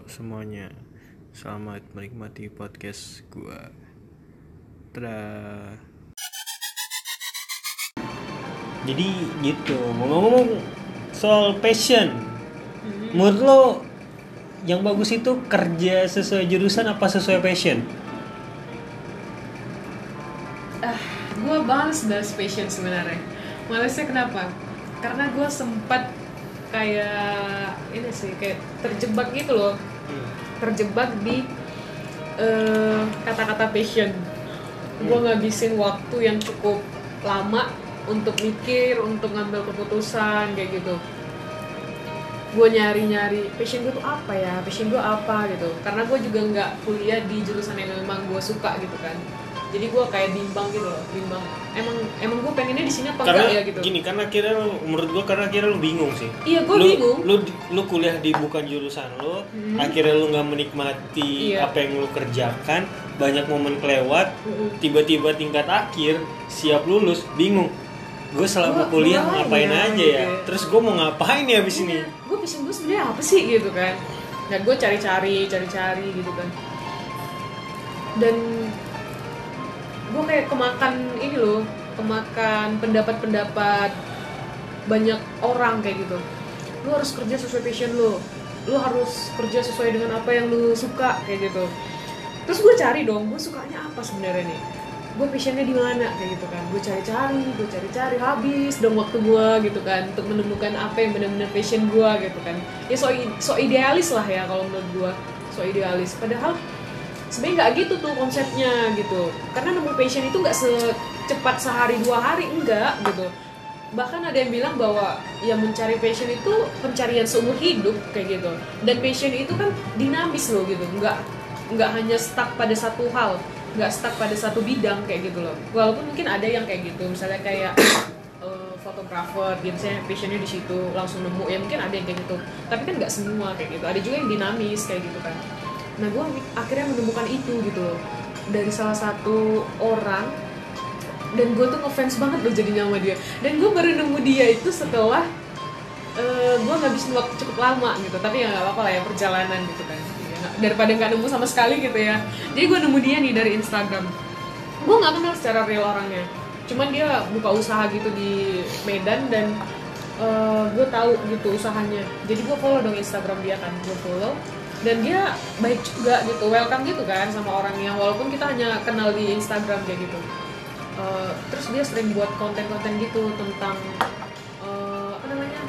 Halo semuanya, selamat menikmati podcast gua. Tada. Jadi gitu, ngomong-ngomong soal passion, menurut lo yang bagus itu kerja sesuai jurusan apa sesuai passion? ah gue males bahas passion sebenarnya malesnya kenapa karena gue sempat kayak ini sih kayak terjebak gitu loh terjebak di eh, kata-kata passion. Gue ngabisin waktu yang cukup lama untuk mikir untuk ngambil keputusan kayak gitu. Gue nyari-nyari passion gue tuh apa ya? Passion gue apa gitu. Karena gue juga nggak kuliah di jurusan yang memang gue suka gitu kan jadi gue kayak bimbang gitu loh bimbang emang emang gue pengennya di sini apa Karena enggak ya gitu gini, karena kira lu- menurut gua karena kira lu bingung sih. Iya, Lu- bingung. Lu lu kuliah di bukan jurusan lu, Hmm. akhirnya lu nggak menikmati Iya. apa yang lu kerjakan, banyak momen kelewat, Mm-mm. tiba-tiba tingkat akhir siap lulus bingung gue selama Gua- kuliah gua ngapain ya, aja gitu ya ya. terus gue mau ngapain ya abis ini gue passion gue sebenarnya apa sih gitu kan dan gue cari-cari cari-cari gitu kan dan gue kayak kemakan ini loh kemakan pendapat-pendapat banyak orang kayak gitu. Lu harus kerja sesuai passion lu. Lu harus kerja sesuai dengan apa yang lu suka kayak gitu. Terus gue cari dong gue sukanya apa sebenarnya nih? Gue passionnya di mana kayak gitu kan. Gue cari-cari gue cari-cari habis dong waktu gue gitu kan untuk menemukan apa yang benar-benar passion gue gitu kan. Ya so, so idealis lah ya kalau menurut gue so idealis. Padahal sebenarnya nggak gitu tuh konsepnya gitu. Karena nemu passion itu nggak secepat sehari dua hari enggak gitu. Bahkan ada yang bilang bahwa yang mencari passion itu pencarian seumur hidup kayak gitu. Dan passion itu kan dinamis loh gitu. Nggak nggak hanya stuck pada satu hal nggak stuck pada satu bidang kayak gitu loh. Walaupun mungkin ada yang kayak gitu misalnya kayak eh, fotografer dia misalnya passionnya di situ langsung nemu. Ya mungkin ada yang kayak gitu. Tapi kan nggak semua kayak gitu. Ada juga yang dinamis kayak gitu kan nah gue akhirnya menemukan itu gitu loh. Dari salah satu orang dan gue tuh ngefans banget loh jadinya sama dia. Dan gue baru nemu dia itu setelah eh gue ngabisin waktu cukup lama gitu. Tapi ya nggak apa-apa lah ya perjalanan gitu kan. Ya, nggak- daripada nggak nemu sama sekali gitu ya. Jadi gue nemu dia nih dari Instagram. Gue nggak kenal secara real orangnya. Cuman dia buka usaha gitu di Medan dan gue tahu gitu usahanya. Jadi gue follow dong Instagram dia kan. Gue follow dan dia baik juga gitu welcome gitu kan sama orangnya walaupun kita hanya kenal di Instagram kayak gitu. Eh, terus dia sering buat konten-konten gitu tentang eh, apa namanya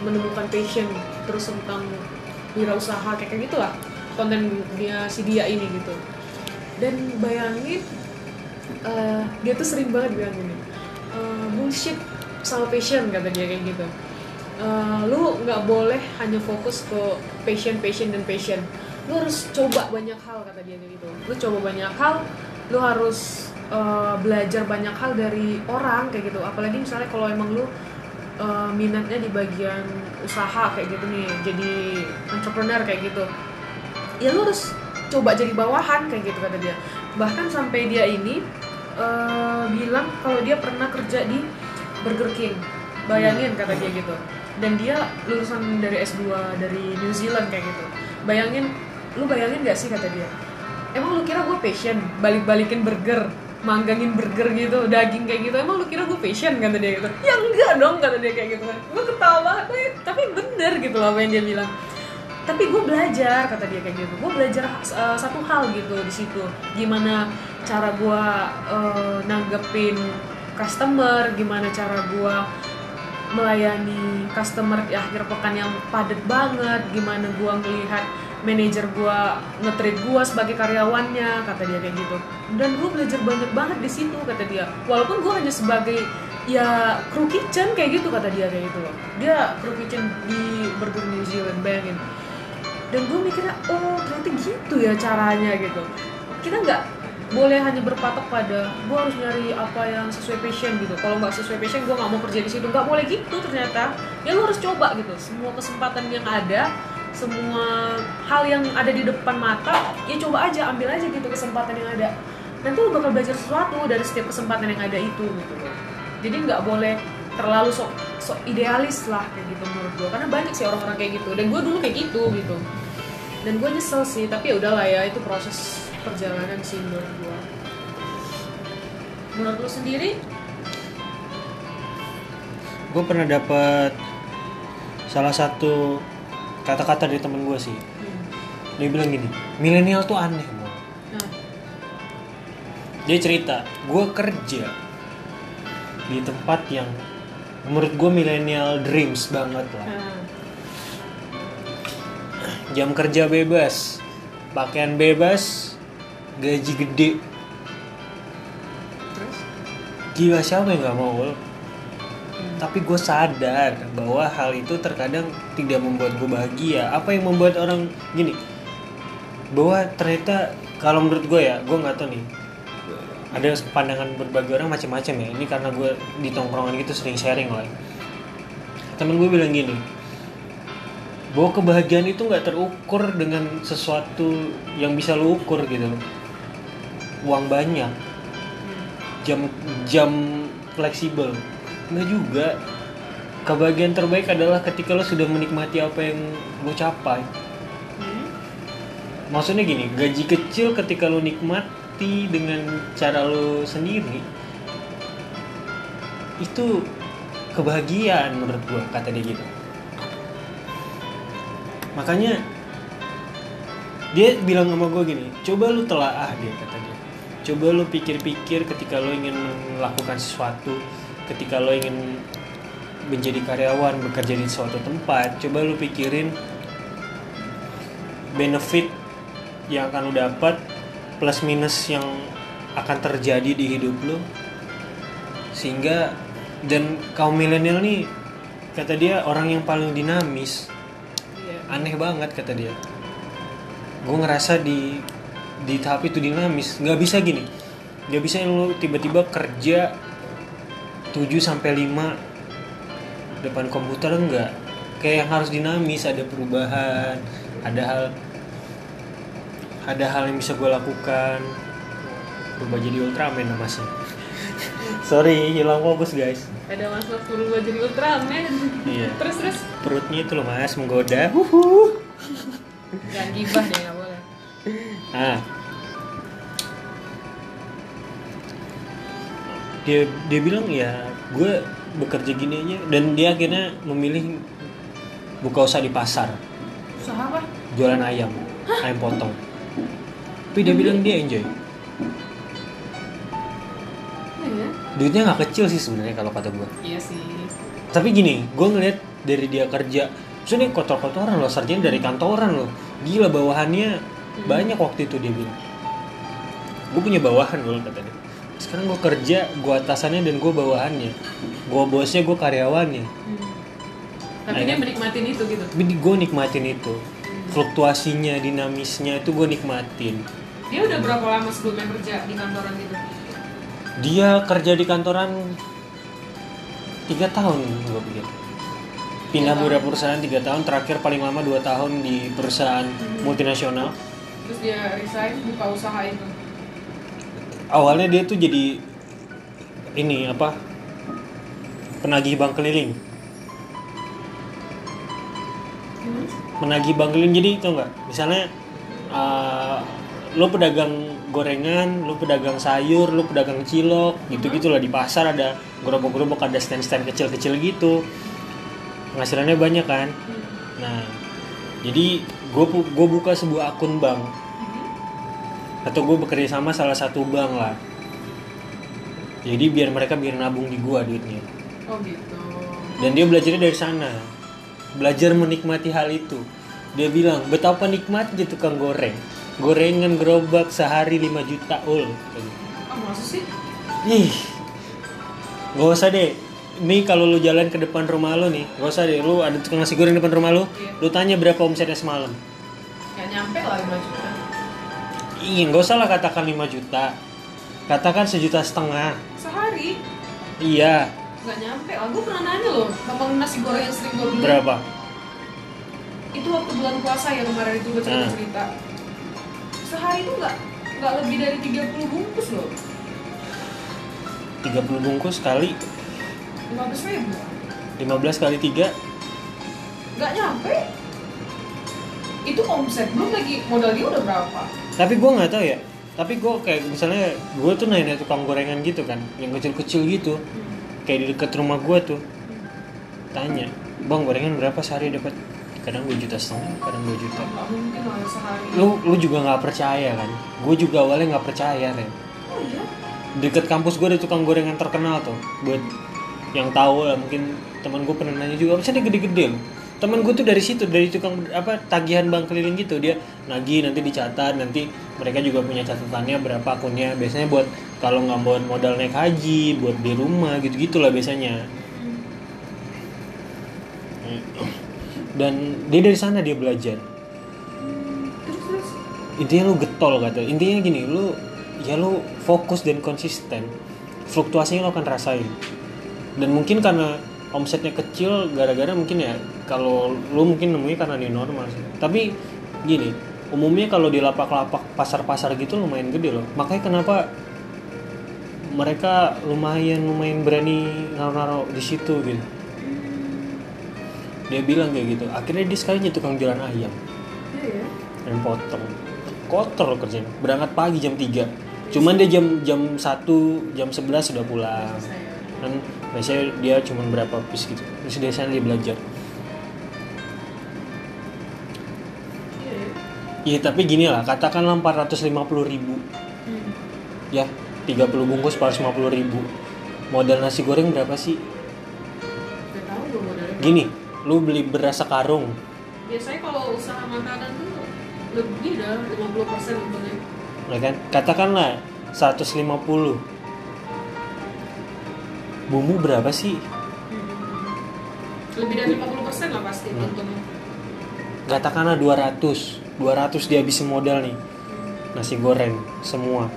menemukan passion terus tentang wirausaha kayak kayak gitulah konten dia si dia ini gitu. Dan bayangin eh, dia tuh sering banget bilang gini eh, bullshit sama passion kata dia kayak gitu Eh, lu nggak boleh hanya fokus ke passion passion dan passion. Lu harus coba banyak hal kata dia gitu. Lu coba banyak hal lu harus eh, belajar banyak hal dari orang kayak gitu. Apalagi misalnya kalau emang lu eh, minatnya di bagian usaha kayak gitu nih jadi entrepreneur kayak gitu. Ya lu harus coba jadi bawahan kayak gitu kata dia. Bahkan sampai dia ini eh, bilang kalau dia pernah kerja di Burger King. Bayangin kata dia gitu dan dia lulusan dari S2 dari New Zealand kayak gitu. Bayangin lu bayangin gak sih kata dia? Emang lu kira gue passion? Balik-balikin burger manggangin burger gitu daging kayak gitu. Emang lu kira gue passion? Kata dia gitu. Ya enggak dong kata dia kayak gitu. Kan gue ketawa tapi, tapi bener gitu loh apa yang dia bilang. Tapi gue belajar kata dia kayak gitu. Gue belajar uh, satu hal gitu di situ. Gimana cara gue uh, nanggepin customer gimana cara gue melayani customer di akhir pekan yang padat banget. Gimana gue ngelihat manajer gue nge-treat gue sebagai karyawannya kata dia kayak gitu. Dan gue belajar banyak banget di situ kata dia. Walaupun gue hanya sebagai ya crew kitchen kayak gitu kata dia kayak gitu dia crew kitchen di Burger New Zealand bayangin. Dan gue mikirnya oh ternyata gitu ya caranya gitu. Kita nggak boleh hanya berpatok pada gue harus nyari apa yang sesuai passion gitu. Kalau nggak sesuai passion gue nggak mau kerja di situ. Nggak boleh gitu ternyata. Ya lu harus coba gitu. Semua kesempatan yang ada semua hal yang ada di depan mata ya coba aja ambil aja gitu kesempatan yang ada. Nanti lu bakal belajar sesuatu dari setiap kesempatan yang ada itu gitu jadi nggak boleh terlalu sok sok idealis lah kayak gitu menurut gue karena banyak sih orang-orang kayak gitu. Dan gue dulu kayak gitu gitu. Dan gue nyesel sih tapi ya udahlah ya itu proses perjalanan sih menurut gue menurut lo sendiri? Gue pernah dapat salah satu kata-kata dari temen gue sih. Hmm. dia bilang gini milenial tuh aneh Mo." nah, dia cerita gue kerja di tempat yang menurut gue milenial dreams banget lah. Nah, jam kerja bebas pakaian bebas gaji gede. Terus? Gila siapa yang nggak mau? Hmm. tapi gue sadar bahwa hal itu terkadang tidak membuat gue bahagia. Apa yang membuat orang gini? Bahwa ternyata kalau menurut gue ya gue nggak tahu nih. Ada pandangan berbagai orang macam-macam ya. Ini karena gue di tongkrongan gitu sering sharing lah temen gue bilang gini bahwa kebahagiaan itu nggak terukur dengan sesuatu yang bisa lo ukur gitu uang banyak jam jam fleksibel. Nggak juga. Kebahagiaan terbaik adalah ketika lo sudah menikmati apa yang lo capai. Hmm. maksudnya gini gaji kecil ketika lo nikmati dengan cara lo sendiri itu kebahagiaan menurut gua kata dia gitu. Makanya dia bilang sama gue gini coba lu telaah dia kata dia coba lu pikir-pikir ketika lo ingin melakukan sesuatu ketika lo ingin menjadi karyawan bekerja di suatu tempat coba lu pikirin benefit yang akan lo dapat plus minus yang akan terjadi di hidup lo sehingga dan kaum milenial nih kata dia orang yang paling dinamis. Iya. aneh banget kata dia. Gue ngerasa di di tahap itu dinamis nggak bisa gini. Nggak bisa lo tiba-tiba kerja 7 sampai 5 depan komputer enggak kayak yang harus dinamis ada perubahan ada hal ada hal yang bisa gue lakukan. Berubah jadi Ultraman masnya sorry hilang fokus guys. Ada masalah berubah jadi Ultraman. Iya. terus terus. Perutnya itu loh mas menggoda. Huhu. jangan gibah deh nggak boleh Ah. Dia dia bilang ya gue bekerja gini aja dan dia akhirnya memilih buka usaha di pasar usaha apa jualan ayam ayam potong. Tapi dia bilang dia enjoy. Iya. Duitnya nggak kecil sih sebenarnya kalau kata gue. iya sih Tapi gini, gue ngeliat dari dia kerja, maksudnya kotor-kotoran loh, sarjana dari kantoran loh. Gila bawahannya banyak waktu itu dia bilang. Gue punya bawahan loh kata dia. Sekarang gue kerja, gue atasannya dan gue bawahannya. Gue bosnya, gue karyawannya. Hmm. tapi Nah, dia kan? menikmatin itu gitu gue nikmatin itu. Fluktuasinya, dinamisnya itu gue nikmatin. dia udah berapa lama sebelumnya kerja di kantoran gitu Dia kerja di kantoran tiga tahun gue pikir. Pindah beberapa perusahaan tiga tahun, terakhir paling lama dua tahun di perusahaan multinasional. Terus dia resign buka usaha itu Awalnya dia tuh jadi ini apa penagih bank keliling. Menagih bank keliling jadi itu enggak? Misalnya uh, lo pedagang gorengan, lo pedagang sayur, lo pedagang cilok, gitu-gitu lah di pasar ada gerobak-gerobak ada stand-stand kecil-kecil gitu. Penghasilannya banyak kan? Nah, jadi gue gue buka sebuah akun bank atau gue bekerja sama salah satu bank lah. Jadi biar mereka biar nabung di gua duitnya. oh gitu Dan dia belajarnya dari sana. Belajar menikmati hal itu. Dia bilang, betapa nikmatnya tukang goreng. Gorengan gerobak sehari 5 juta ul. oh masa sih Ih, gak usah deh. Nih kalau lu jalan ke depan rumah lu nih, gak usah deh. Lu ada tukang nasi goreng depan rumah lu, Iya. lu tanya berapa omsetnya semalam. nggak nyampe lah 5 juta Iya, gak usah lah katakan 5 juta. Katakan sejuta setengah. sehari Iya, nggak nyampe lah gue pernah nanya loh sama nasi goreng yang sering gue beli berapa? itu waktu bulan puasa ya kemarin itu gue cerita Ah. cerita sehari itu nggak nggak lebih dari 30 bungkus loh 30 bungkus kali 15 ribu? 15 kali 3 nggak nyampe. Itu omset belum lagi modal dia udah berapa? Tapi gue nggak tahu ya. Tapi gue kayak misalnya gue tuh nanya tukang gorengan gitu kan yang kecil-kecil gitu kayak di dekat rumah gue tuh tanya bang gorengan berapa sehari dapat? Kadang dua juta setengah kadang dua juta. Nggak mungkin lah sehari. Lu lu juga nggak percaya kan? Gue juga awalnya nggak percaya Ren. Oh iya? Deket kampus gue ada tukang gorengan terkenal tuh buat yang tahu lah mungkin teman gue pernah nanya juga bisa dia gede-gede loh teman gue tuh dari situ dari tukang apa tagihan bank keliling gitu dia nagih nanti dicatat nanti mereka juga punya catatannya berapa akunnya. Biasanya buat kalau nggak buat modal naik haji buat di rumah gitu gitulah biasanya. Dan dia dari sana dia belajar. Intinya lu getol kata intinya gini lu ya lu fokus dan konsisten. Fluktuasinya lo akan rasain dan mungkin karena omsetnya kecil gara-gara mungkin ya kalau lu mungkin nemunya karena di normal sih. Tapi gini umumnya kalau di lapak-lapak pasar-pasar gitu lumayan gede loh. Makanya kenapa mereka lumayan lumayan berani naruh-naruh di situ gitu. Dia bilang kayak gitu akhirnya dia sekarang jadi tukang jualan ayam. Iya. Ya ayam potong. Kotor kerjanya. Berangkat pagi jam 3 cuman dia jam jam 1 jam 11 sudah pulang. Kan biasanya dia cuma berapa piece gitu. Terus dia sana dia belajar. Iya ya iya tapi gini lah katakanlah 450 ribu. Hmm. ya 30 bungkus 450 ribu. Modal nasi goreng berapa sih? Tahu gini lu beli beras sekarung. Biasanya kalau usaha makanan tuh lebih dah 50% persen untungnya ya kan? Katakanlah 150 bumbu berapa sih? Lebih dari 50% persen lah pasti Hmm. untungnya. Katakanlah 200 200 dia habisin modal nih. Nasi goreng semua.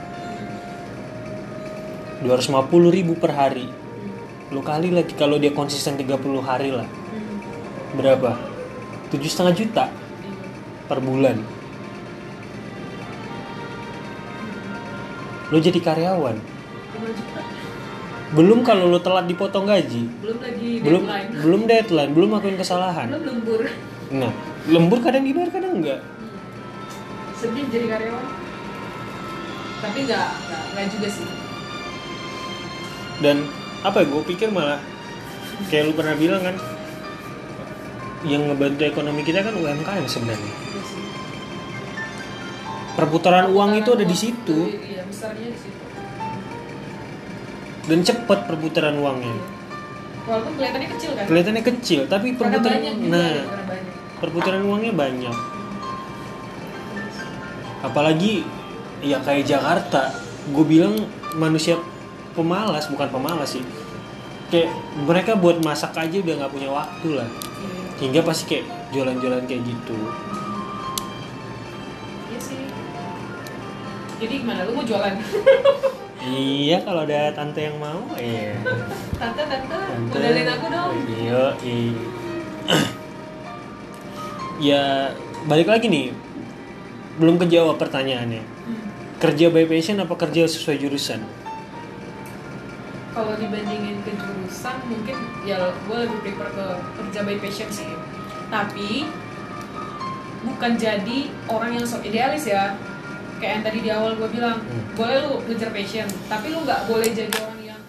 250 ribu per hari. Lu kali lagi kalau dia konsisten 30 hari lah. Berapa? tujuh setengah juta per bulan. Lu jadi karyawan? 5 juta belum kalau lu telat dipotong gaji? Belum lagi belum deadline. belum deadline belum akuin kesalahan. Belum lembur. Nah lembur kadang dibayar kadang enggak. Sedih jadi karyawan. Tapi nggak nggak nggak juga sih. Dan apa ya gue pikir malah kayak lu pernah bilang kan yang ngebantu ekonomi kita kan UMKM sebenarnya. Iya perputaran uang itu ada di situ. Iya besarnya di situ dan cepet perputaran uangnya walaupun kelihatannya kecil kan kelihatannya kecil tapi perputaran nah perputaran uangnya banyak apalagi ya kayak Jakarta gue bilang manusia pemalas bukan pemalas sih kayak mereka buat masak aja udah nggak punya waktu lah Iya. hingga pasti kayak jualan-jualan kayak gitu Iya sih. Jadi gimana? Lu mau jualan? iya kalau ada tante yang mau iya tante, tante, Tante. modalin aku dong. Iya, iya. ya balik lagi nih. Belum kejawab pertanyaannya. Hmm. Kerja by passion apa kerja sesuai jurusan? Kalau dibandingin ke jurusan, mungkin ya gue lebih prefer ke kerja by passion sih. Tapi bukan jadi orang yang sok idealis ya. Kayak yang tadi di awal gue bilang, Hmm. boleh lu ngejar passion, tapi lu nggak boleh jadi orang yang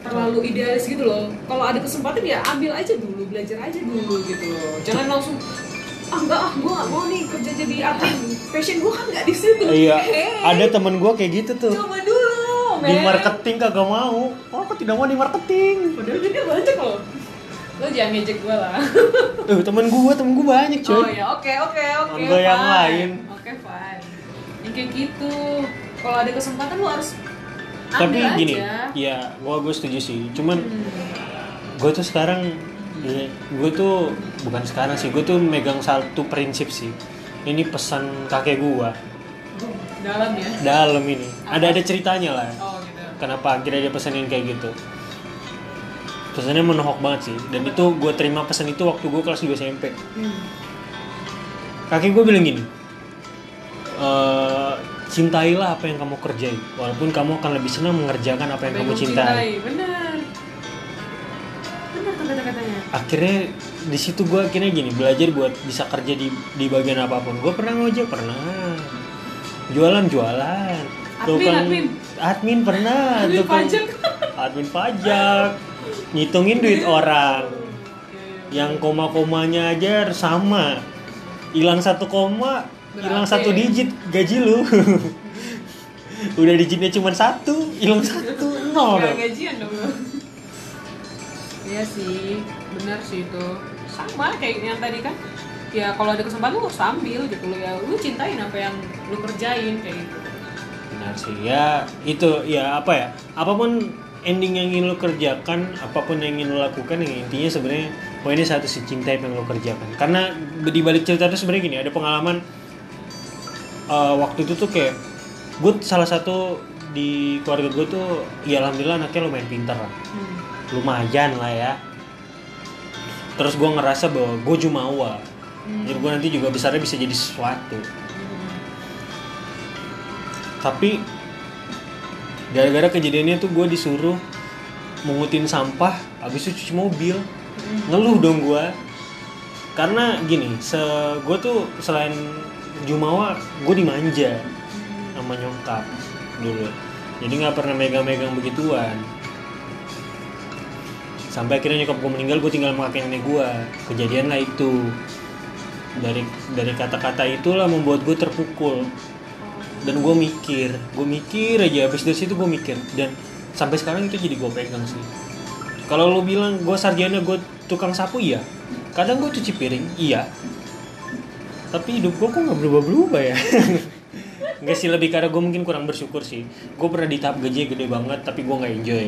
terlalu idealis gitu loh. Kalau ada kesempatan ya ambil aja dulu, belajar aja dulu gitu loh. Jangan langsung ah enggak ah gue gak mau nih kerja jadi admin passion gue kan nggak di situ Iya, Hey, ada temen gue kayak gitu tuh. coba dulu Di men. marketing kagak mau. Oh, aku tidak mau di marketing. padahal dia banyak loh lo jangan ngejek gue lah Eh, temen gue, temen gue banyak oh cuy. ya oke oke oke Enggak yang fine. lain. oke fine yang kayak gitu. Kalau ada kesempatan lo harus Tapi ambil gini, aja. ya gue gue setuju sih. Cuman Hmm. gue tuh sekarang gue tuh bukan sekarang sih gue tuh megang satu prinsip sih. Ini pesan kakek gue dalam ya? Dalam ini. Ada ada ceritanya lah. Oh gitu. Kenapa akhirnya dia pesanin kayak gitu? Pesannya menohok banget sih. Dan itu gue terima pesan itu waktu gue kelas 2 SMP hmm. kakek gue bilang gini "Eh, cintailah apa yang kamu kerjai walaupun kamu akan lebih senang mengerjakan apa yang Apa kamu cintai. benar. Benar tuh kata-katanya. Akhirnya di situ gue akhirnya gini belajar buat bisa kerja di di bagian apa pun. Gue pernah ngojek pernah. Jualan jualan Admin, admin. admin pernah. Admin tukang- pajak. admin pajak. Ngitungin duit orang. Yang koma-komanya aja sama. Hilang satu koma hilang satu digit gaji lu udah digitnya cuma satu hilang satu nol dong. gajian dong lu. Iya sih, benar sih itu. Sama kayak yang tadi kan. Ya kalau ada kesempatan lu harus ambil gitu lu ya. Lu cintain apa yang lu kerjain kayak gitu. benar sih ya itu ya apa ya apa pun ending yang ingin lo kerjakan apa pun yang ingin lo lakukan yang intinya sebenarnya poinnya satu sih cintai apa yang lo kerjakan karena di balik cerita itu sebenarnya gini ada pengalaman eh, waktu itu tuh kayak gue salah satu di keluarga gue tuh ya alhamdulillah anaknya lumayan pintar lah. Hmm. lumayan lah ya. Terus gue ngerasa bahwa gue jumawa Hmm. jadi gue nanti juga besarnya bisa jadi sesuatu. Hmm. tapi gara-gara kejadiannya tuh gue disuruh mungutin sampah habis itu cuci mobil. Ngeluh dong gue karena gini se gue tuh selain jumawa gue dimanja sama nyokap dulu. Jadi nggak pernah megang-megang begituan. Sampai akhirnya nyokap gue meninggal gue tinggal sama nenek gue kejadian lah itu. Dari dari kata-kata itulah membuat gue terpukul. Dan gue mikir gue mikir aja. Habis dari situ gue mikir. Dan sampai sekarang itu jadi gue pegang sih. Kalau lo bilang gue sarjana gue tukang sapu iya. Kadang gue cuci piring iya tapi hidup gue kok nggak berubah-berubah ya? Enggak sih lebih karena gue mungkin kurang bersyukur sih. Gue pernah di tahap gaji gede banget tapi gue nggak enjoy.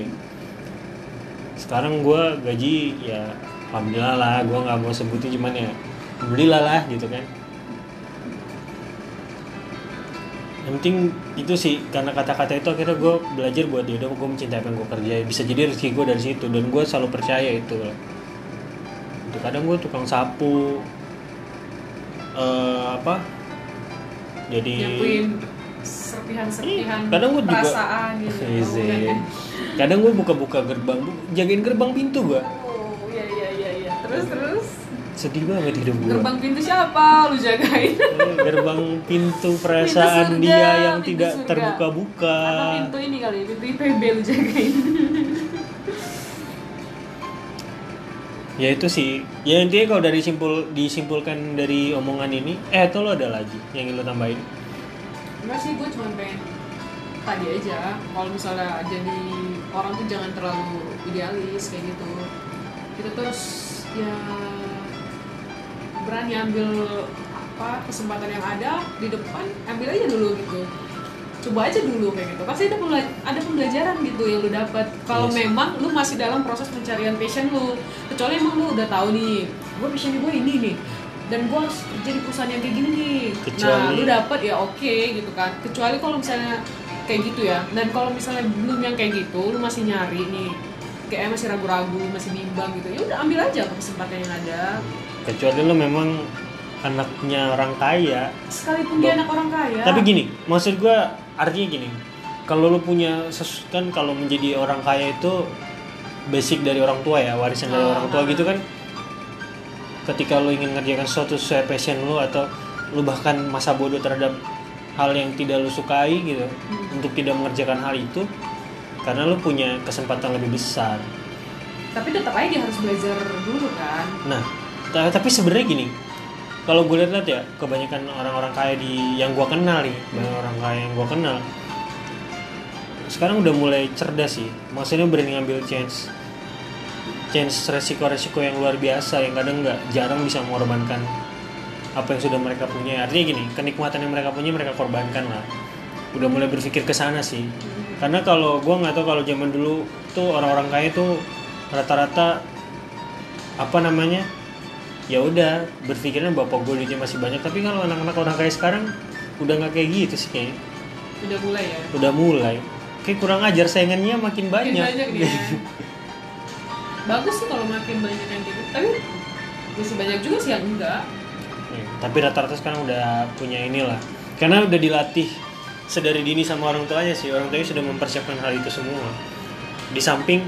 Sekarang gue gaji ya alhamdulillah lah gue nggak mau sebutin cuman ya alhamdulillah lah gitu kan. Yang penting itu sih karena kata-kata itu akhirnya gue belajar buat ya udah gue mencintai apa yang gue kerjain. Bisa jadi rezeki gue dari situ dan gue selalu percaya itu. Kadang gue tukang sapu eh apa jadi Nyapuin serpihan-serpihan Ih, kadang juga- perasaan gitu. Kan? kadang gue buka-buka gerbang jagain gerbang pintu gue Oh, iya iya iya iya. Terus terus sedih banget hidup gue gerbang pintu siapa lu jagain? gerbang pintu perasaan surga, dia yang pintu tidak surga. terbuka-buka Atau pintu ini kali, pintu IPB lu jagain. ya itu sih. Ya intinya kalau dari simpul disimpulkan dari omongan ini eh itu lo ada lagi yang ingin lo tambahin? Enggak sih, gue cuma pengen tadi aja kalau misalnya jadi orang tuh jangan terlalu idealis kayak gitu. Kita terus ya berani ambil apa kesempatan yang ada di depan ambil aja dulu gitu coba aja dulu kayak gitu. Pasti ada pembela- ada pembelajaran gitu yang lu dapat kalau Yes. memang lu masih dalam proses pencarian passion lu kecuali emang lu udah tahu nih gue passion gue ini nih dan gue harus kerja di perusahaan yang kayak gini nih. Nah Kecuali- lu dapet ya oke gitu kan. Kecuali kalau misalnya kayak gitu ya. Dan kalau misalnya belum yang kayak gitu lu masih nyari nih kayak masih ragu-ragu masih bimbang gitu ya udah ambil aja kesempatan yang ada. Kecuali lo memang anaknya orang kaya. Sekalipun dia anak orang kaya. Tapi gini maksud gue artinya gini kalau lo punya kan kalau menjadi orang kaya itu basic dari orang tua ya warisan dari Ah. orang tua gitu kan. Ketika lo ingin ngerjakan sesuatu sesuai passion lo atau lo bahkan masa bodoh terhadap hal yang tidak lo sukai gitu untuk tidak mengerjakan hal itu karena lo punya kesempatan lebih besar. Tapi tetap aja dia harus belajar dulu kan. Nah, ta- tapi sebenarnya gini, kalau gue lihat ya kebanyakan orang-orang kaya di yang gue kenal nih, banyak orang kaya yang gue kenal, sekarang udah mulai cerdas sih. Maksudnya berani ngambil chance, chance resiko-resiko yang luar biasa yang kadang nggak jarang bisa mengorbankan apa yang sudah mereka punya. Artinya gini, kenikmatan yang mereka punya mereka korbankan lah. Udah mulai berpikir ke sana sih. Karena kalau gue nggak tahu kalau zaman dulu tuh orang-orang kaya tuh rata-rata apa namanya ya udah berpikirnya bapak gue duitnya masih banyak. Tapi kalau anak-anak orang kaya sekarang udah nggak kayak gitu sih kayaknya. Udah mulai ya? Udah mulai. Kayak kurang ajar saingannya makin Makin banyak, banyak dia. Bagus sih kalau makin banyak yang gitu. Tapi masih banyak juga sih yang enggak. Ya, tapi rata-rata sekarang udah punya inilah. Karena udah dilatih sedari dini sama orang tuanya sih. Orang tuanya sudah mempersiapkan hal itu semua. Di samping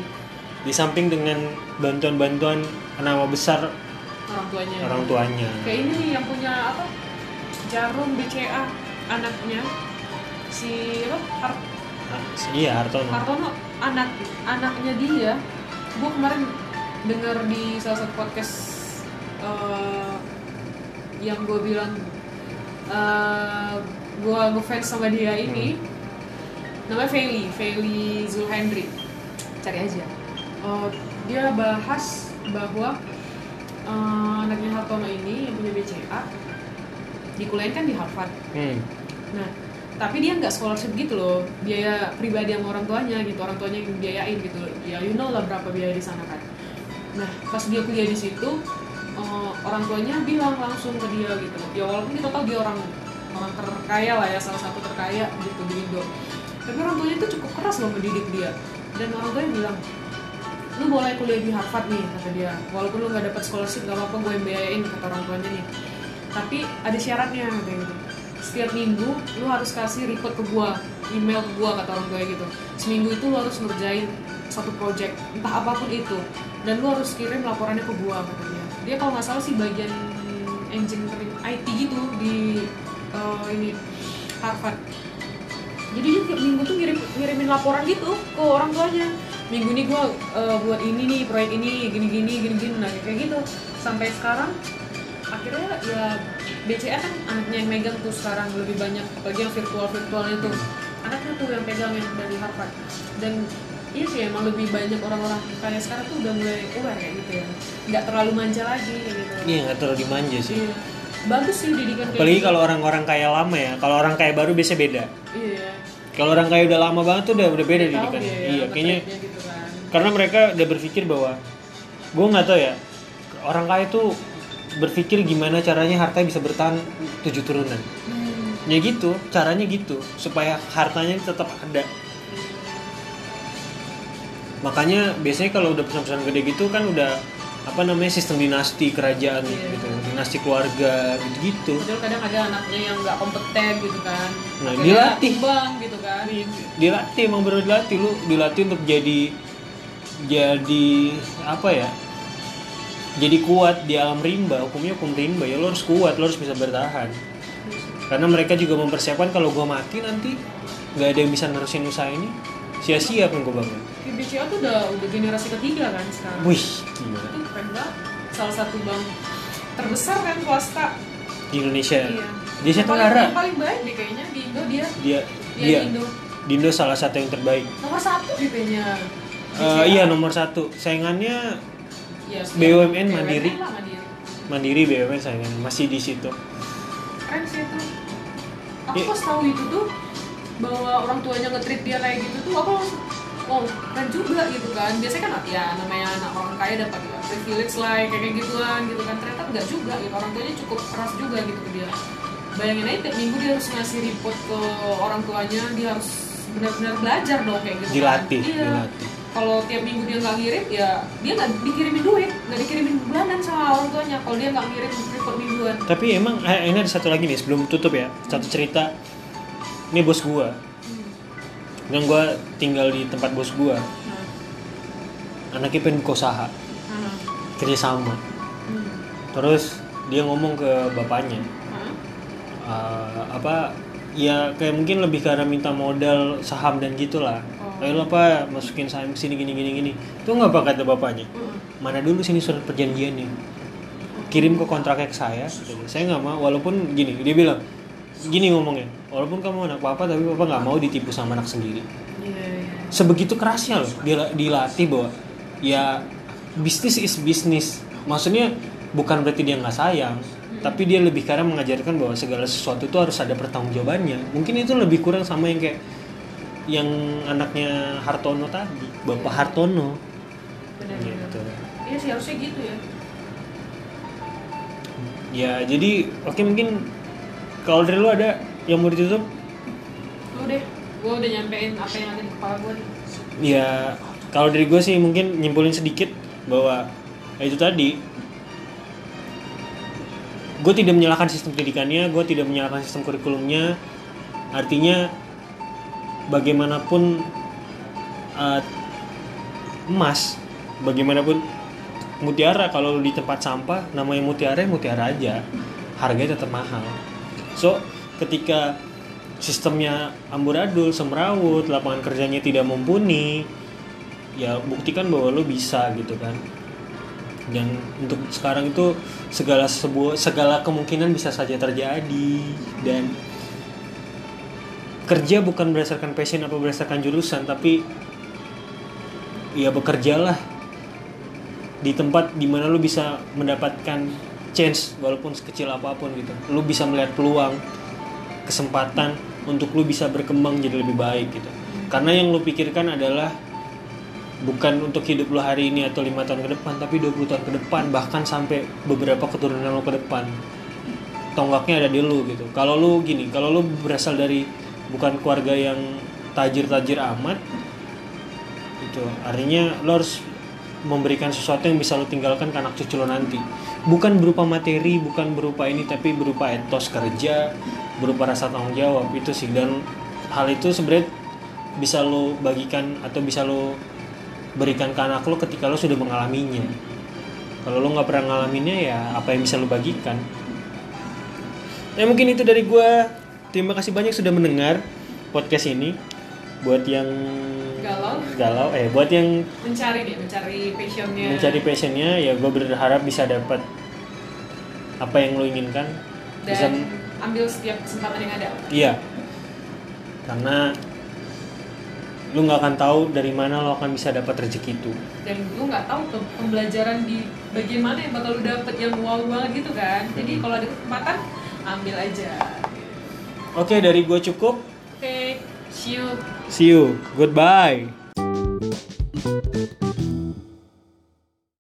di samping dengan bantuan-bantuan nama besar orang tuanya. Orang tuanya. Kayak ini yang punya apa? Jarum BCA anaknya. Si apa? Har- Ah, iya Hartono. Hartono anak anaknya dia. Gue kemarin dengar di salah satu podcast eh, yang gue bilang eh gue ngefans sama dia ini. Namanya Feli Feli Zulhendri. Cari aja. Eh, dia bahas bahwa eh, anaknya Hartono ini yang punya BCA dikuliahin kan di Harvard hmm. Nah, tapi dia nggak scholarship gitu loh, biaya pribadi sama orang tuanya gitu, orang tuanya yang biayain gitu. Ya you know lah berapa biaya di sana kan. Nah, pas dia kuliah di situ, eh, orang tuanya bilang langsung ke dia gitu. Ya walaupun kita tahu dia orang orang terkaya lah ya, salah satu terkaya gitu di Indo. Tapi orang tuanya itu cukup keras loh mendidik dia. Dan orang tuanya bilang, lu boleh kuliah di Harvard nih kata dia. Walaupun lu nggak dapat scholarship nggak apa-apa, gue biayain kata orang tuanya nih. Tapi ada syaratnya kayak gitu setiap minggu lu harus kasih report ke gua email ke gua kata orang tua gitu. Seminggu itu lu harus ngerjain satu project entah apa pun itu. Dan lu harus kirim laporannya ke gua kata dia. Dia kalau nggak salah sih bagian engineering IT gitu di eh, ini Harvard. Jadi dia minggu tuh ngirim ngirimin laporan gitu ke orang tuanya minggu ini gua eh, buat ini nih proyek ini gini gini gini gini nah kayak gitu. Sampai sekarang akhirnya ya BCA kan anaknya yang megang tuh sekarang lebih banyak. Apalagi yang virtual virtual itu. Anaknya tuh yang pegang yang dari Harvard. Dan iya sih emang lebih banyak orang-orang kaya sekarang tuh udah mulai aware kayak gitu ya. Nggak terlalu manja lagi kayak gitu. Iya nggak terlalu dimanja sih. Iya. bagus sih didikan kayak apalagi gitu. kalau orang-orang kaya lama ya. Kalau orang kaya baru biasa beda. Iya. Kalau orang kaya udah lama banget tuh udah udah beda Udah tahu didikan dia ya, iya kayaknya gitu karena mereka udah berpikir bahwa gue nggak tahu ya orang kaya tuh berpikir gimana caranya harta bisa bertahan tujuh turunan hmm. ya gitu caranya gitu supaya hartanya tetap ada makanya biasanya kalau udah pesan-pesan gede gitu kan udah apa namanya sistem dinasti kerajaan Iya. gitu dinasti keluarga gitu gitu kadang ada anaknya yang nggak kompeten gitu kan Nah, Akhirnya dilatih. tumbang gitu kan dilatih emang bener dilatih lu dilatih untuk jadi jadi apa ya jadi kuat di alam rimba hukumnya hukum rimba ya lo harus kuat lo harus bisa bertahan. Karena mereka juga mempersiapkan kalau gua mati nanti nggak ada yang bisa nerusin usaha ini sia-sia kan gua bangun. BCA tuh udah udah generasi ketiga kan sekarang. Wih gimana itu keren banget. Salah satu bank terbesar kan swasta. Di Indonesia. Iya. Di Asia Yang paling- baik deh kayaknya di Indo dia. Dia dia dia. Di Indo. Di Indo salah satu yang terbaik. Nomor satu deh kayaknya Eh, iya nomor satu. Saingannya Iya, BUMN Mandiri. lah, Mandiri. Mandiri BUMN saingannya masih di situ. Keren sih itu. Aku Iya. pas tahu itu tuh bahwa orang tuanya nge-treat dia kayak gitu tuh aku langsung oh keren juga gitu kan. Biasanya kan ya namanya anak orang kaya dapat ya, privilege lah kayak kayak gituan gitu kan. Ternyata enggak juga gitu. Orang tuanya cukup keras juga gitu ke dia. Bayangin aja tiap minggu dia harus ngasih report ke orang tuanya dia harus benar-benar belajar dong kayak gitu dilatih kan. iya. dilatih kalau tiap minggu dia nggak ngirim ya dia nggak dikirimin duit nggak dikirimin bulanan sama orang tuanya kalau dia nggak ngirim report mingguan Tapi emang eh, ini ada satu lagi nih sebelum tutup ya satu cerita. Ini bos gua. Hmm. Yang gua tinggal di tempat bos gua. Nah, Anaknya pengen usaha nah, kerja sama. hmm. Terus dia ngomong ke bapaknya eh, apa ya kayak mungkin lebih karena minta modal saham dan gitulah. Ayo lah pak masukin saham ke sini gini gini gini. Itu nggak apa kata bapaknya. Mana dulu sini surat perjanjiannya. Kirim ke kontraknya ke saya. Saya nggak mau walaupun gini dia bilang gini ngomongnya walaupun kamu anak papa tapi papa nggak mau ditipu sama anak sendiri Iya, iya. sebegitu kerasnya loh dia dilatih bahwa ya bisnis is bisnis maksudnya bukan berarti dia nggak sayang tapi dia lebih karena mengajarkan bahwa segala sesuatu itu harus ada pertanggungjawabannya mungkin itu lebih kurang sama yang kayak yang anaknya Hartono tadi bapak Hartono Benar-benar. gitu Iya sih harusnya gitu ya. ya jadi oke mungkin kalau dari lu ada yang mau ditutup Lu deh, gue udah nyampein apa yang ada di kepala gue nih. ya kalau dari gue sih mungkin nyimpulin sedikit bahwa ya itu tadi gue tidak menyalahkan sistem pendidikannya gue tidak menyalahkan sistem kurikulumnya artinya bagaimanapun uh, emas bagaimanapun mutiara kalau lu di tempat sampah namanya mutiara ya mutiara aja. Harganya tetap mahal. So ketika sistemnya amburadul semrawut lapangan kerjanya tidak mumpuni ya buktikan bahwa lu bisa gitu kan. Dan untuk sekarang itu segala sebuah segala kemungkinan bisa saja terjadi. Dan kerja bukan berdasarkan passion atau berdasarkan jurusan tapi ya bekerjalah di tempat di mana lu bisa mendapatkan chance walaupun sekecil apa pun gitu. Lu bisa melihat peluang kesempatan untuk lu bisa berkembang jadi lebih baik gitu. Karena yang lu pikirkan adalah bukan untuk hidup lu hari ini atau lima tahun ke depan tapi 20 tahun ke depan bahkan sampai beberapa keturunan lu ke depan. Tonggaknya ada di lu gitu. Kalau lu gini kalau lu berasal dari bukan keluarga yang tajir-tajir amat itu artinya lo harus memberikan sesuatu yang bisa lo tinggalkan ke anak cucu lo nanti. Bukan berupa materi bukan berupa ini tapi berupa etos kerja berupa rasa tanggung jawab itu sih. Dan hal itu sebenarnya bisa lo bagikan atau bisa lo berikan ke anak lo ketika lo sudah mengalaminya. Kalau lo nggak pernah ngalaminnya ya apa yang bisa lo bagikan? Ya mungkin itu dari gue terima kasih banyak sudah mendengar podcast ini. Buat yang Galau. galau. Eh buat yang mencari nih mencari passionnya. Mencari passionnya ya gue berharap bisa dapat apa yang lo inginkan. Dan bisa ambil setiap kesempatan yang ada. Iya. Karena lu nggak akan tahu dari mana lo akan bisa dapat rezeki itu. Dan lu nggak tahu tuh pembelajaran di bagian mana yang bakal lu dapet yang wow banget gitu kan. Jadi kalau ada kesempatan ambil aja oke dari gue cukup. Oke see you. See you. Goodbye